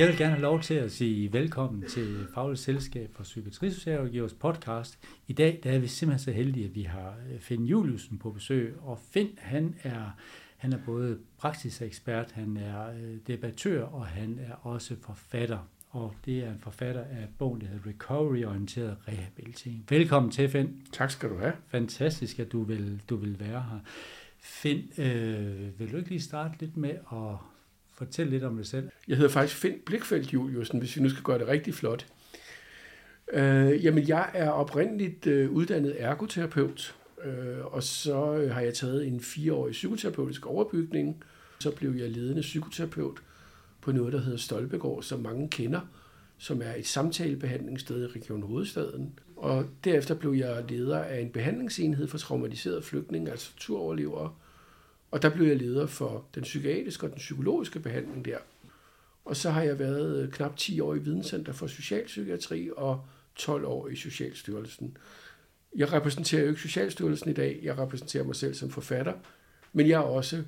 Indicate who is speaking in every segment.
Speaker 1: Jeg vil gerne have lov til at sige velkommen til Fagligt Selskab for Psykiatrisocialrådgivers podcast. I dag der er vi simpelthen så heldige, at vi har øh, Finn Juliusen på besøg, og Finn han er, han er både praksisekspert, han er øh, debattør, og han er også forfatter. Og det er en forfatter af bogen, der hedder Recovery-orienteret rehabilitering. Velkommen til, Finn.
Speaker 2: Tak skal du have.
Speaker 1: Fantastisk, at du vil, du vil være her. Finn, øh, vil du ikke lige starte lidt med at Fortæl lidt om dig selv?
Speaker 2: Jeg hedder faktisk Finn Blikfeldt Juliusen, hvis vi nu skal gøre det rigtig flot. Øh, jamen, jeg er oprindeligt øh, uddannet ergoterapeut, øh, og så øh, har jeg taget en fireårig psykoterapeutisk overbygning. Så blev jeg ledende psykoterapeut på noget, der hedder Stolpegård, som mange kender, som er et samtalebehandlingssted i Region Hovedstaden. Og derefter blev jeg leder af en behandlingsenhed for traumatiserede flygtninge, altså turoverlevere. Og der blev jeg leder for den psykiatriske og den psykologiske behandling der. Og så har jeg været øh, knap 10 år i Videnscenter for Socialpsykiatri og 12 år i Socialstyrelsen. Jeg repræsenterer jo ikke Socialstyrelsen i dag, jeg repræsenterer mig selv som forfatter, men jeg er også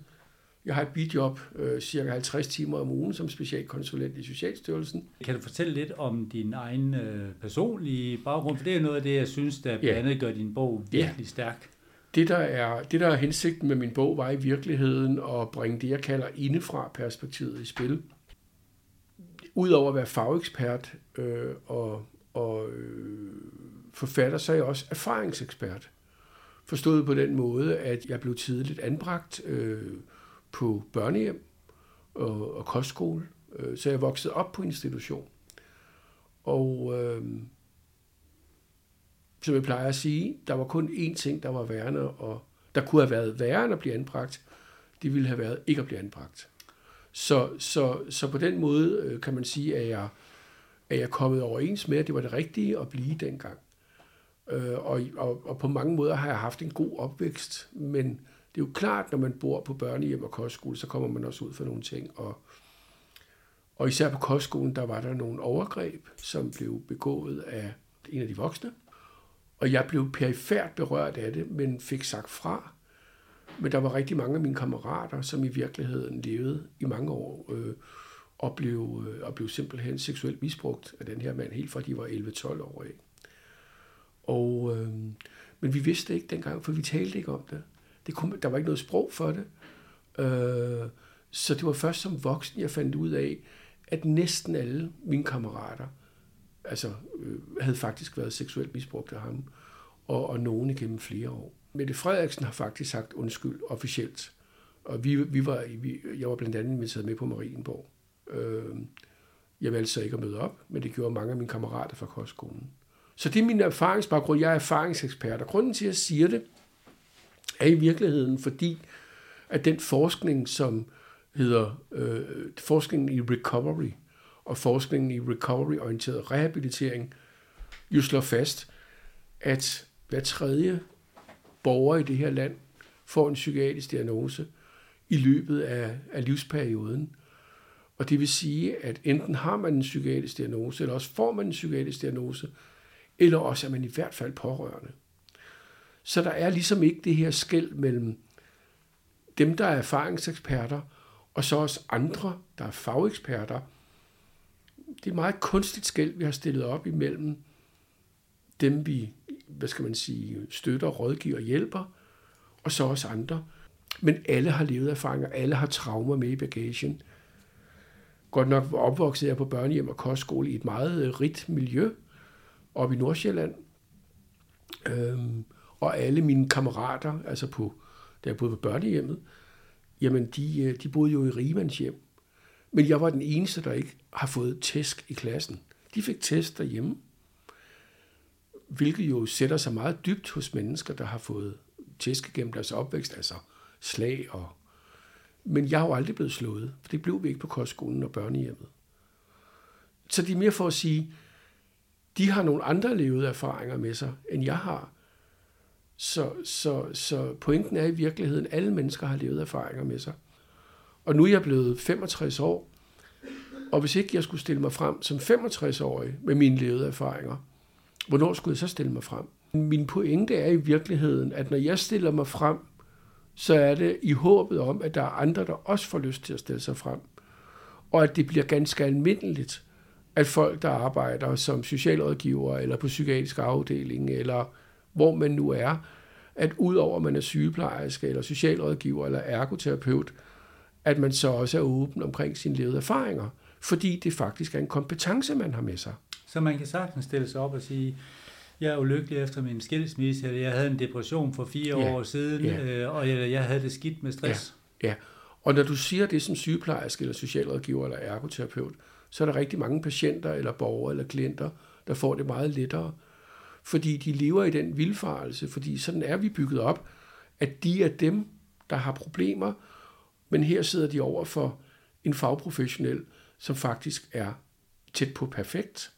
Speaker 2: jeg har et bidjob øh, cirka 50 timer om ugen som specialkonsulent i Socialstyrelsen.
Speaker 1: Kan du fortælle lidt om din egen øh, personlige baggrund? For det er noget af det, jeg synes, der blandt andet gør din bog virkelig ja. stærk.
Speaker 2: Det der, er, det, der er hensigten med min bog, var i virkeligheden at bringe det, jeg kalder indefra perspektivet i spil. Udover at være fagekspert øh, og, og øh, forfatter, så er jeg også erfaringsekspert. Forstået på den måde, at jeg blev tidligt anbragt øh, på børnehjem og, og kostskole. Øh, så jeg voksede op på institution. Og øh, som jeg plejer at sige, der var kun én ting, der var værende, og der kunne have været værre end at blive anbragt. Det ville have været ikke at blive anbragt. Så, så, så på den måde øh, kan man sige, at jeg, at jeg kommet overens med, at det var det rigtige at blive dengang. Øh, og, og, og på mange måder har jeg haft en god opvækst, men det er jo klart, når man bor på børnehjem og kostskole, så kommer man også ud for nogle ting. Og, og især på kostskolen, der var der nogle overgreb, som blev begået af en af de voksne. Og jeg blev perifært berørt af det, men fik sagt fra. Men der var rigtig mange af mine kammerater, som i virkeligheden levede i mange år, øh, og, blev, øh, og blev simpelthen seksuelt misbrugt af den her mand, helt fra de var 11-12 år. Ikke? Og, øh, men vi vidste ikke dengang, for vi talte ikke om det. det kunne, der var ikke noget sprog for det. Øh, så det var først som voksen, jeg fandt ud af, at næsten alle mine kammerater altså, øh, havde faktisk været seksuelt misbrugt af ham, og, og nogen igennem flere år. Mette Frederiksen har faktisk sagt undskyld officielt, og vi, vi var, vi, jeg var blandt andet inviteret med på Marienborg. Øh, jeg valgte så ikke at møde op, men det gjorde mange af mine kammerater fra kostskolen. Så det er min erfaringsbaggrund. Jeg er erfaringsekspert, og grunden til, at jeg siger det, er i virkeligheden, fordi at den forskning, som hedder øh, forskningen i recovery, og forskningen i recovery-orienteret rehabilitering jo slår fast, at hver tredje borger i det her land får en psykiatrisk diagnose i løbet af, af livsperioden. Og det vil sige, at enten har man en psykiatrisk diagnose, eller også får man en psykiatrisk diagnose, eller også er man i hvert fald pårørende. Så der er ligesom ikke det her skæld mellem dem, der er erfaringseksperter, og så også andre, der er fageksperter. Det er meget kunstigt skæld, vi har stillet op imellem dem, vi hvad skal man sige, støtter, rådgiver og hjælper, og så os andre. Men alle har levet erfaringer, alle har traumer med i bagagen. Godt nok opvokset jeg på børnehjem og kostskole i et meget rigt miljø oppe i Nordsjælland. Øhm, og alle mine kammerater, altså på, da jeg boede på børnehjemmet, jamen de, øh, de boede jo i Rigemands hjem. Men jeg var den eneste, der ikke har fået tæsk i klassen. De fik tæsk derhjemme hvilket jo sætter sig meget dybt hos mennesker, der har fået tæsk gennem deres opvækst, altså slag og... Men jeg har jo aldrig blevet slået, for det blev vi ikke på kostskolen og børnehjemmet. Så det er mere for at sige, de har nogle andre levede erfaringer med sig, end jeg har. Så, så, så pointen er i virkeligheden, at alle mennesker har levet erfaringer med sig. Og nu er jeg blevet 65 år, og hvis ikke jeg skulle stille mig frem som 65-årig med mine levede erfaringer, hvornår skulle jeg så stille mig frem? Min pointe er i virkeligheden, at når jeg stiller mig frem, så er det i håbet om, at der er andre, der også får lyst til at stille sig frem. og at det bliver ganske almindeligt, at folk, der arbejder som socialrådgiver eller på psykiatrisk afdeling, eller hvor man nu er, at udover at man er sygeplejerske eller socialrådgiver eller ergoterapeut, at man så også er åben omkring sine levede erfaringer, fordi det faktisk er en kompetence, man har med sig.
Speaker 1: Så man kan sagtens stille sig op og sige, jeg er ulykkelig efter min skilsmisse, eller jeg havde en depression for fire ja, år siden, ja. øh, og jeg, jeg havde det skidt med stress.
Speaker 2: Ja, ja, og når du siger det som sygeplejerske, eller socialrådgiver, eller ergoterapeut, så er der rigtig mange patienter, eller borgere, eller klienter, der får det meget lettere, fordi de lever i den vildfarelse, fordi sådan er vi bygget op, at de er dem, der har problemer, men her sidder de over for en fagprofessionel, som faktisk er tæt på perfekt,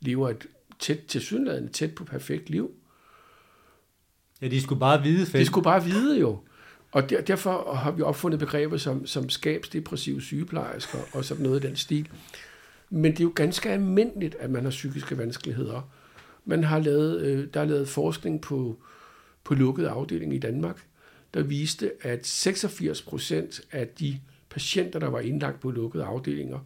Speaker 2: lever et tæt, til synligheden tæt på perfekt liv.
Speaker 1: Ja, de skulle bare vide.
Speaker 2: Fedt. De skulle bare vide jo. Og der, derfor har vi opfundet begreber som, som skabsdepressive sygeplejersker og sådan noget i den stil. Men det er jo ganske almindeligt, at man har psykiske vanskeligheder. Man har lavet, øh, der er lavet forskning på, på lukket afdeling i Danmark, der viste, at 86 procent af de patienter, der var indlagt på lukkede afdelinger,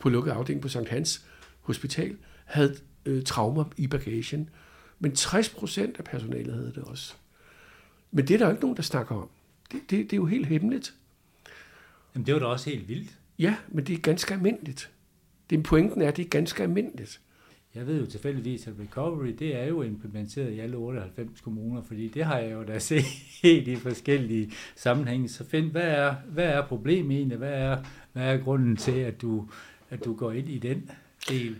Speaker 2: på lukket afdeling på Sankt Hans Hospital, havde øh, traumer i bagagen. Men 60 procent af personalet havde det også. Men det er der jo ikke nogen, der snakker om. Det, det, det er jo helt hemmeligt.
Speaker 1: Jamen, det var da også helt vildt.
Speaker 2: Ja, men det er ganske almindeligt. Det pointen er, at det er ganske almindeligt.
Speaker 1: Jeg ved jo tilfældigvis, at recovery, det er jo implementeret i alle 98 kommuner, fordi det har jeg jo da set i forskellige sammenhænge. Så find, hvad er, hvad er problemet egentlig? Hvad er, hvad er grunden til, at du, at du går ind i den del?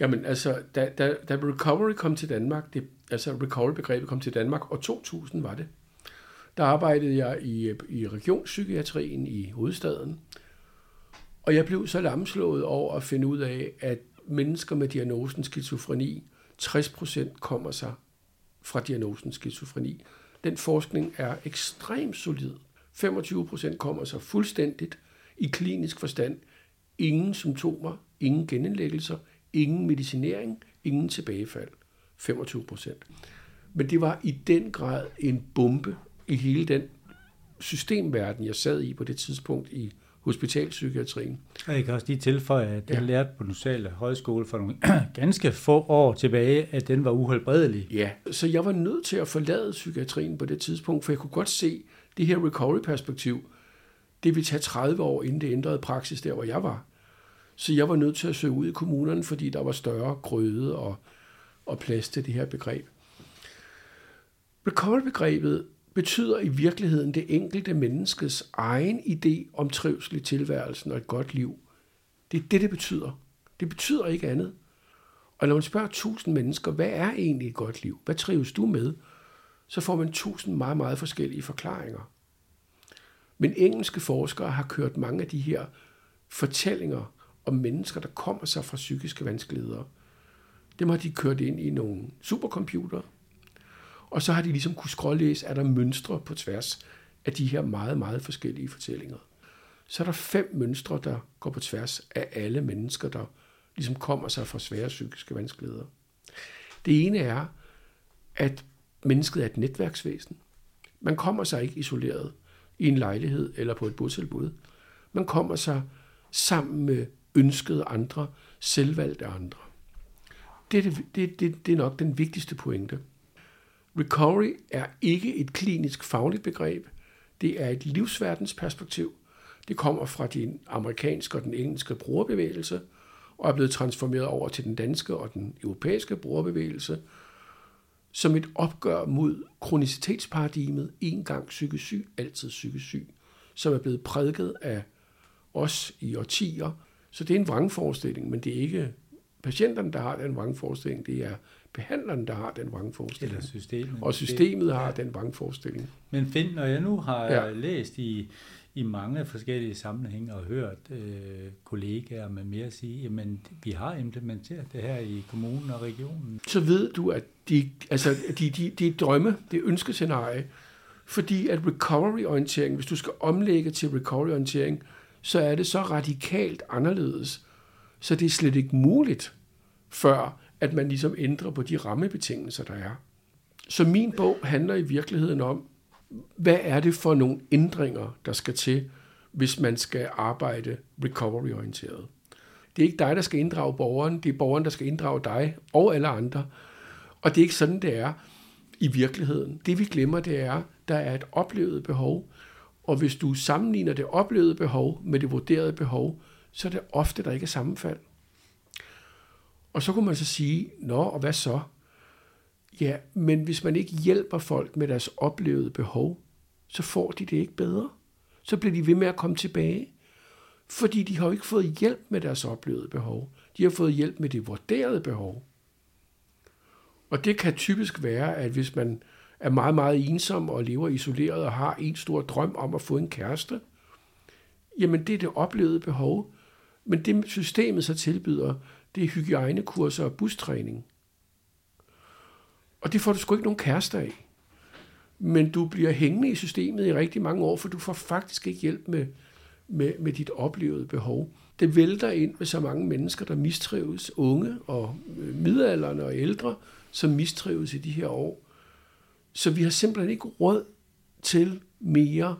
Speaker 2: Jamen altså, da, da, da recovery kom til Danmark, det, altså recovery-begrebet kom til Danmark, og 2000 var det, der arbejdede jeg i, i regionspsykiatrien i hovedstaden, og jeg blev så lamslået over at finde ud af, at mennesker med diagnosen skizofreni, 60% kommer sig fra diagnosen skizofreni. Den forskning er ekstremt solid. 25% kommer sig fuldstændigt i klinisk forstand. Ingen symptomer, ingen genindlæggelser, ingen medicinering, ingen tilbagefald. 25%. Men det var i den grad en bombe i hele den systemverden, jeg sad i på det tidspunkt i hospitalpsykiatrien.
Speaker 1: Og jeg kan også lige tilføje, at jeg ja. lærte på den sociale højskole for nogle ganske få år tilbage, at den var uhelbredelig.
Speaker 2: Ja, så jeg var nødt til at forlade psykiatrien på det tidspunkt, for jeg kunne godt se det her recovery-perspektiv. Det ville tage 30 år, inden det ændrede praksis der, hvor jeg var. Så jeg var nødt til at søge ud i kommunerne, fordi der var større grøde og, og plads til det her begreb. Recovery-begrebet betyder i virkeligheden det enkelte menneskes egen idé om trivsel i tilværelsen og et godt liv. Det er det, det betyder. Det betyder ikke andet. Og når man spørger tusind mennesker, hvad er egentlig et godt liv? Hvad trives du med? Så får man tusind meget, meget forskellige forklaringer. Men engelske forskere har kørt mange af de her fortællinger om mennesker, der kommer sig fra psykiske vanskeligheder. Dem har de kørt ind i nogle supercomputer, og så har de ligesom kunne skrålæse, er der mønstre på tværs af de her meget, meget forskellige fortællinger. Så er der fem mønstre, der går på tværs af alle mennesker, der ligesom kommer sig fra svære psykiske vanskeligheder. Det ene er, at mennesket er et netværksvæsen. Man kommer sig ikke isoleret i en lejlighed eller på et botilbud. Man kommer sig sammen med ønskede andre, selvvalgte andre. Det er, det, det, det er nok den vigtigste pointe. Recovery er ikke et klinisk fagligt begreb. Det er et livsverdensperspektiv. Det kommer fra den amerikanske og den engelske brugerbevægelse, og er blevet transformeret over til den danske og den europæiske brugerbevægelse, som et opgør mod kronicitetsparadigmet, en gang psykisk syg, altid psykisk syg, som er blevet prædiket af os i årtier, så det er en vrangforestilling, men det er ikke patienterne, der har den vrangforestilling, det er behandleren, der har den vrangforestilling.
Speaker 1: Eller systemet.
Speaker 2: Og systemet har ja. den vrangforestilling.
Speaker 1: Men Finn, når jeg nu har ja. læst i, i mange forskellige sammenhænge og hørt øh, kollegaer med mere sige, jamen vi har implementeret det her i kommunen og regionen.
Speaker 2: Så ved du, at de, altså, de, de, de drømme, det ønskescenarie, fordi at recovery-orientering, hvis du skal omlægge til recovery-orientering, så er det så radikalt anderledes, så det er slet ikke muligt, før at man ligesom ændrer på de rammebetingelser, der er. Så min bog handler i virkeligheden om, hvad er det for nogle ændringer, der skal til? hvis man skal arbejde recovery-orienteret. Det er ikke dig, der skal inddrage borgeren, det er borgeren, der skal inddrage dig og alle andre. Og det er ikke sådan, det er i virkeligheden. Det vi glemmer, det er, der er et oplevet behov, og hvis du sammenligner det oplevede behov med det vurderede behov, så er det ofte, der ikke er sammenfald. Og så kunne man så sige, nå, og hvad så? Ja, men hvis man ikke hjælper folk med deres oplevede behov, så får de det ikke bedre. Så bliver de ved med at komme tilbage. Fordi de har jo ikke fået hjælp med deres oplevede behov. De har fået hjælp med det vurderede behov. Og det kan typisk være, at hvis man er meget, meget ensom og lever isoleret og har en stor drøm om at få en kæreste, jamen det er det oplevede behov. Men det systemet så tilbyder, det er hygiejnekurser og bustræning. Og det får du sgu ikke nogen kærester af. Men du bliver hængende i systemet i rigtig mange år, for du får faktisk ikke hjælp med, med, med dit oplevede behov. Det vælter ind med så mange mennesker, der mistrives, unge og øh, midalderne og ældre, som mistrives i de her år. Så vi har simpelthen ikke råd til mere,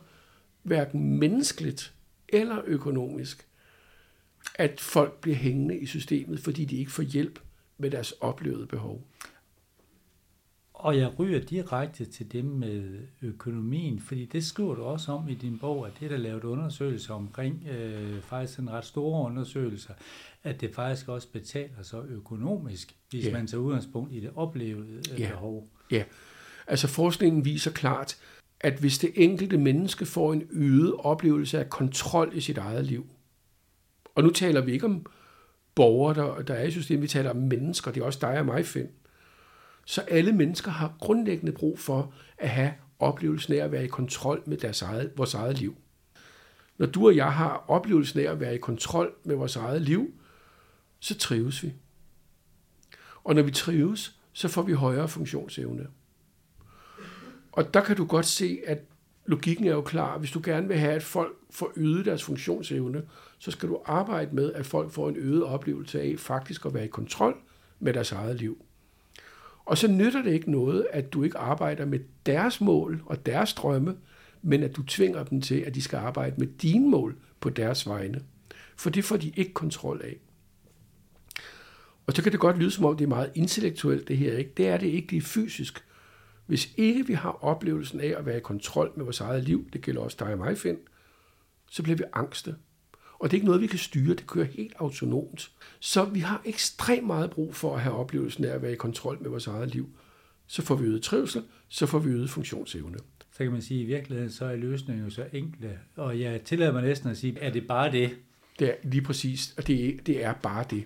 Speaker 2: hverken menneskeligt eller økonomisk, at folk bliver hængende i systemet, fordi de ikke får hjælp med deres oplevede behov.
Speaker 1: Og jeg ryger direkte til det med økonomien, fordi det skriver du også om i din bog, at det der lavet undersøgelser omkring, øh, faktisk en ret store undersøgelser, at det faktisk også betaler sig økonomisk, hvis yeah. man tager udgangspunkt i det oplevede
Speaker 2: yeah.
Speaker 1: behov.
Speaker 2: Ja, altså forskningen viser klart, at hvis det enkelte menneske får en øget oplevelse af kontrol i sit eget liv, og nu taler vi ikke om borgere, der, der er i systemet, vi taler om mennesker, det er også dig og mig, Finn. Så alle mennesker har grundlæggende brug for at have oplevelsen af at være i kontrol med deres eget, vores eget liv. Når du og jeg har oplevelsen af at være i kontrol med vores eget liv, så trives vi. Og når vi trives, så får vi højere funktionsevne. Og der kan du godt se, at logikken er jo klar. Hvis du gerne vil have, at folk får øget deres funktionsevne, så skal du arbejde med, at folk får en øget oplevelse af faktisk at være i kontrol med deres eget liv. Og så nytter det ikke noget, at du ikke arbejder med deres mål og deres drømme, men at du tvinger dem til, at de skal arbejde med dine mål på deres vegne. For det får de ikke kontrol af. Og så kan det godt lyde som om, det er meget intellektuelt det her. Ikke? Det er det ikke, det er fysisk. Hvis ikke vi har oplevelsen af at være i kontrol med vores eget liv, det gælder også dig og mig, Finn, så bliver vi angste. Og det er ikke noget, vi kan styre, det kører helt autonomt. Så vi har ekstremt meget brug for at have oplevelsen af at være i kontrol med vores eget liv. Så får vi øget trivsel, så får vi øget funktionsevne.
Speaker 1: Så kan man sige, at i virkeligheden så er løsningen jo så enkle. Og jeg tillader mig næsten at sige, er det bare det?
Speaker 2: Det er lige præcis, og det, er, det er bare det.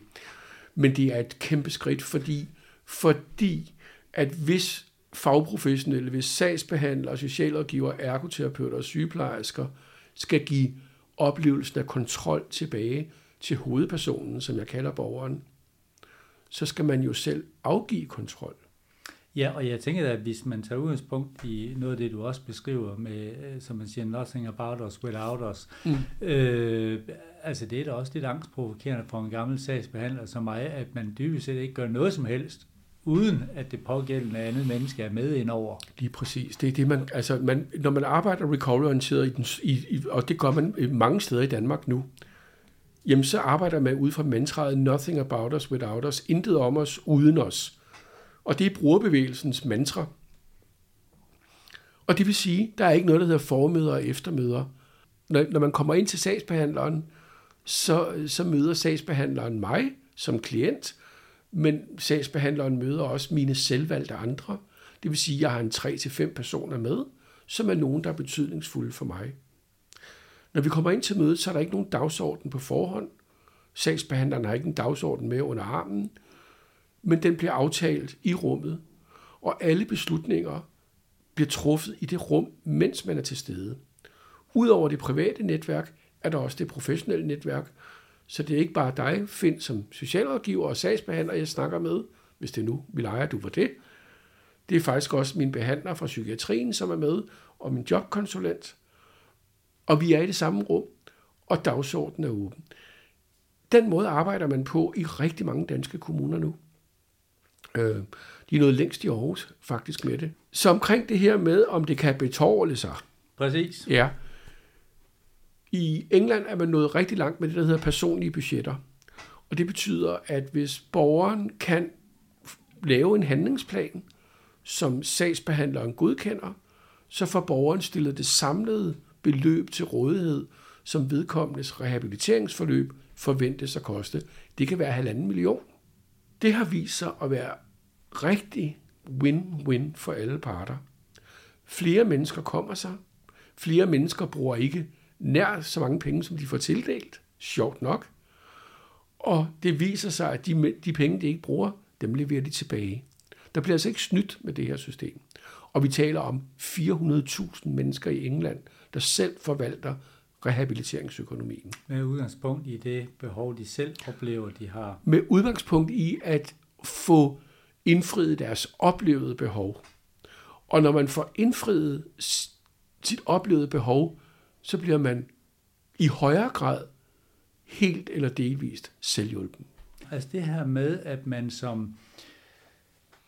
Speaker 2: Men det er et kæmpe skridt, fordi, fordi at hvis fagprofessionelle, hvis sagsbehandlere, socialrådgiver, ergoterapeuter og sygeplejersker skal give oplevelsen af kontrol tilbage til hovedpersonen, som jeg kalder borgeren, så skal man jo selv afgive kontrol.
Speaker 1: Ja, og jeg tænker at hvis man tager udgangspunkt i noget af det, du også beskriver med, øh, som man siger, nothing about us without us, mm. øh, altså det er da også lidt angstprovokerende for en gammel sagsbehandler som mig, at man dybest set ikke gør noget som helst, uden at det pågældende andet menneske er med indover.
Speaker 2: Lige præcis. Det er det, man, altså man, når man arbejder recovery-orienteret, i den, i, i, og det gør man øh, mange steder i Danmark nu, jamen så arbejder man ud fra mantraet nothing about us without us, intet om os uden os. Og det er brugerbevægelsens mantra. Og det vil sige, der er ikke noget, der hedder formøder og eftermøder. Når, når man kommer ind til sagsbehandleren, så, så møder sagsbehandleren mig som klient, men sagsbehandleren møder også mine selvvalgte andre. Det vil sige, at jeg har en 3-5 personer med, som er nogen, der er betydningsfulde for mig. Når vi kommer ind til mødet, så er der ikke nogen dagsorden på forhånd. Sagsbehandleren har ikke en dagsorden med under armen, men den bliver aftalt i rummet, og alle beslutninger bliver truffet i det rum, mens man er til stede. Udover det private netværk, er der også det professionelle netværk, så det er ikke bare dig, Finn, som socialrådgiver og sagsbehandler, jeg snakker med, hvis det nu vil eje, du var det. Det er faktisk også min behandler fra psykiatrien, som er med, og min jobkonsulent. Og vi er i det samme rum, og dagsordenen er åben. Den måde arbejder man på i rigtig mange danske kommuner nu. Øh, de er noget længst i Aarhus, faktisk med det. Så omkring det her med, om det kan betåle sig.
Speaker 1: Præcis.
Speaker 2: Ja. I England er man nået rigtig langt med det, der hedder personlige budgetter. Og det betyder, at hvis borgeren kan lave en handlingsplan, som sagsbehandleren godkender, så får borgeren stillet det samlede beløb til rådighed, som vedkommendes rehabiliteringsforløb forventes at koste. Det kan være halvanden million. Det har vist sig at være rigtig win-win for alle parter. Flere mennesker kommer sig. Flere mennesker bruger ikke nær så mange penge, som de får tildelt. Sjovt nok. Og det viser sig, at de, de penge, de ikke bruger, dem leverer de tilbage. Der bliver altså ikke snydt med det her system. Og vi taler om 400.000 mennesker i England, der selv forvalter rehabiliteringsøkonomien.
Speaker 1: Med udgangspunkt i det behov, de selv oplever, de har.
Speaker 2: Med udgangspunkt i at få indfriet deres oplevede behov. Og når man får indfriet sit oplevede behov, så bliver man i højere grad helt eller delvist selvhjulpen.
Speaker 1: Altså det her med, at man som,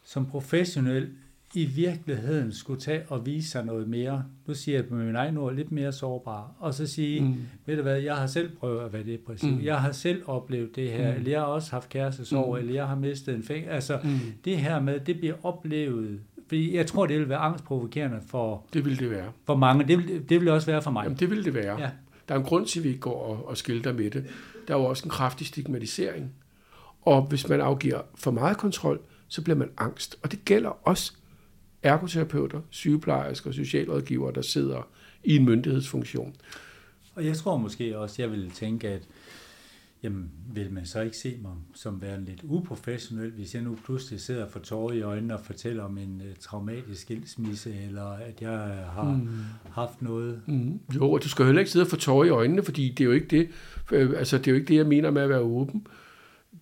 Speaker 1: som professionel i virkeligheden skulle tage og vise sig noget mere. Nu siger jeg på min egen ord lidt mere sårbar. Og så sige, mm. ved du hvad, jeg har selv prøvet at være depressiv. Mm. Jeg har selv oplevet det her. Mm. Eller jeg har også haft kærestesorg. Mm. Eller jeg har mistet en fæng. Altså mm. det her med, det bliver oplevet. Fordi jeg tror, det vil være angstprovokerende for,
Speaker 2: det vil det være.
Speaker 1: for mange. Det vil, det vil også være for mig.
Speaker 2: Jamen, det vil det være. Ja. Der er en grund til, at vi ikke går og, og skilter med det. Der er jo også en kraftig stigmatisering. Og hvis man afgiver for meget kontrol, så bliver man angst. Og det gælder også ergoterapeuter, sygeplejersker og socialrådgivere, der sidder i en myndighedsfunktion.
Speaker 1: Og jeg tror måske også, jeg vil tænke, at jamen, vil man så ikke se mig som værende lidt uprofessionel, hvis jeg nu pludselig sidder for tårer i øjnene og fortæller om en uh, traumatisk skilsmisse, eller at jeg har mm. haft noget?
Speaker 2: Mm. Jo, og du skal heller ikke sidde for tårer i øjnene, fordi det er jo ikke det, øh, altså, det, er jo ikke det jeg mener med at være åben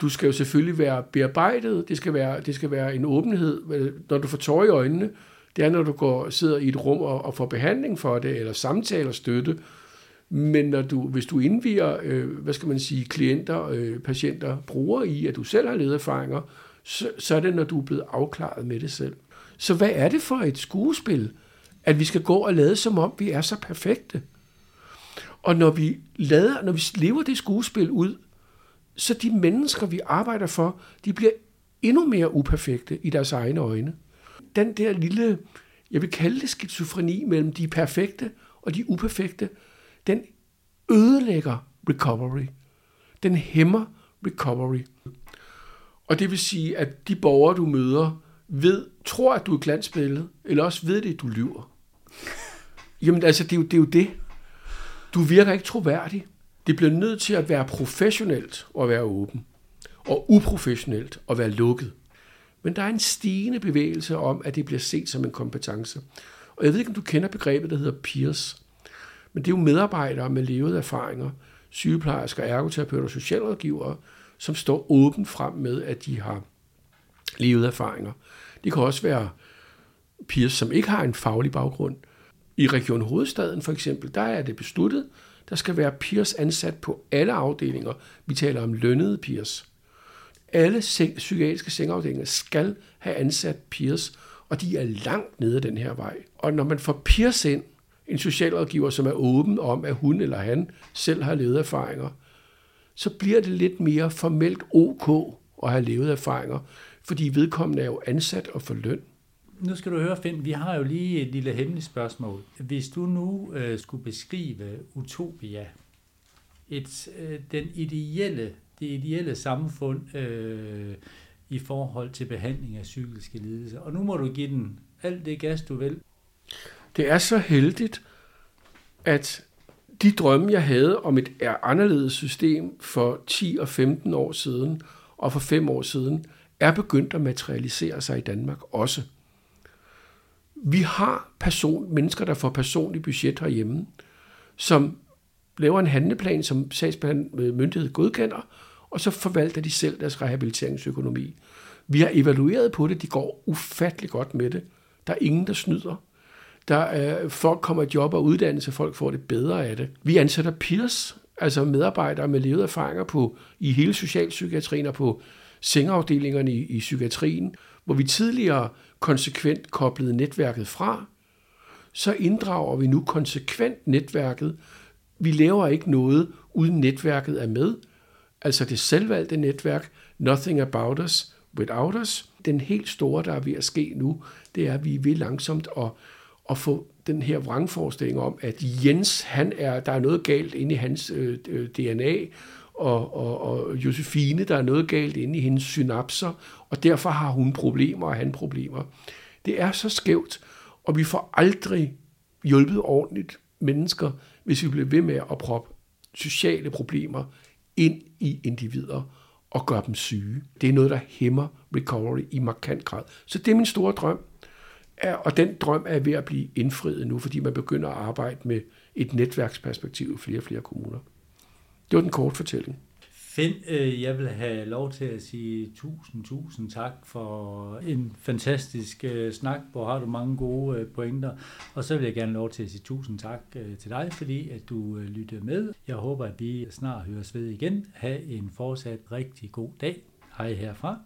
Speaker 2: du skal jo selvfølgelig være bearbejdet, det skal være, det skal være en åbenhed, når du får tårer i øjnene, det er, når du går, sidder i et rum og, og får behandling for det, eller samtaler støtte, men når du, hvis du indviger, øh, hvad skal man sige, klienter, øh, patienter, brugere i, at du selv har levet erfaringer, så, så er det, når du er blevet afklaret med det selv. Så hvad er det for et skuespil, at vi skal gå og lade som om, vi er så perfekte? Og når vi, lader, når vi lever det skuespil ud, så de mennesker, vi arbejder for, de bliver endnu mere uperfekte i deres egne øjne. Den der lille, jeg vil kalde det skizofreni mellem de perfekte og de uperfekte, den ødelægger recovery. Den hæmmer recovery. Og det vil sige, at de borgere, du møder, ved, tror, at du er glansbillede, eller også ved det, at du lyver. Jamen altså, det er, jo, det er jo det. Du virker ikke troværdig. Det bliver nødt til at være professionelt og være åben, og uprofessionelt og være lukket. Men der er en stigende bevægelse om, at det bliver set som en kompetence. Og jeg ved ikke, om du kender begrebet, der hedder peers. Men det er jo medarbejdere med levede erfaringer, sygeplejersker, ergoterapeuter og socialrådgivere, som står åbent frem med, at de har levede erfaringer. Det kan også være peers, som ikke har en faglig baggrund. I Region Hovedstaden for eksempel, der er det besluttet, der skal være peers ansat på alle afdelinger. Vi taler om lønnede peers. Alle seng, psykiatriske sengeafdelinger skal have ansat peers, og de er langt nede af den her vej. Og når man får peers ind, en socialrådgiver, som er åben om, at hun eller han selv har levet erfaringer, så bliver det lidt mere formelt ok at have levet erfaringer, fordi vedkommende er jo ansat og får løn
Speaker 1: nu skal du høre, Finn, vi har jo lige et lille hemmeligt spørgsmål. Hvis du nu øh, skulle beskrive utopia, et, øh, den ideelle, det ideelle samfund øh, i forhold til behandling af psykiske lidelser, og nu må du give den alt det gas, du vil.
Speaker 2: Det er så heldigt, at de drømme, jeg havde om et anderledes system for 10 og 15 år siden, og for 5 år siden, er begyndt at materialisere sig i Danmark også. Vi har person, mennesker, der får personlig budget herhjemme, som laver en handleplan, som øh, myndighed godkender, og så forvalter de selv deres rehabiliteringsøkonomi. Vi har evalueret på det, de går ufattelig godt med det. Der er ingen, der snyder. Der er, folk kommer i job og uddannelse, folk får det bedre af det. Vi ansætter peers, altså medarbejdere med levede erfaringer på, i hele socialpsykiatrien og på sengeafdelingerne i, i psykiatrien, hvor vi tidligere konsekvent koblede netværket fra, så inddrager vi nu konsekvent netværket vi laver ikke noget, uden netværket er med. Altså det selvvalgte netværk, Nothing About Us Without Us. Den helt store, der er ved at ske nu, det er, at vi vil langsomt at, at få den her vrangforestilling om, at Jens, han er, der er noget galt inde i hans øh, øh DNA, og, og, og Josefine, der er noget galt inde i hendes synapser, og derfor har hun problemer, og han problemer. Det er så skævt, og vi får aldrig hjulpet ordentligt mennesker, hvis vi bliver ved med at proppe sociale problemer ind i individer og gøre dem syge. Det er noget, der hæmmer recovery i markant grad. Så det er min store drøm, og den drøm er ved at blive indfriet nu, fordi man begynder at arbejde med et netværksperspektiv i flere og flere kommuner. Det var den korte fortælling.
Speaker 1: Finn, øh, jeg vil have lov til at sige tusind, tusind tak for en fantastisk øh, snak, hvor har du mange gode øh, pointer. Og så vil jeg gerne lov til at sige tusind tak til dig, fordi at du lyttede med. Jeg håber, at vi snart høres ved igen. Ha' en fortsat rigtig god dag. Hej herfra.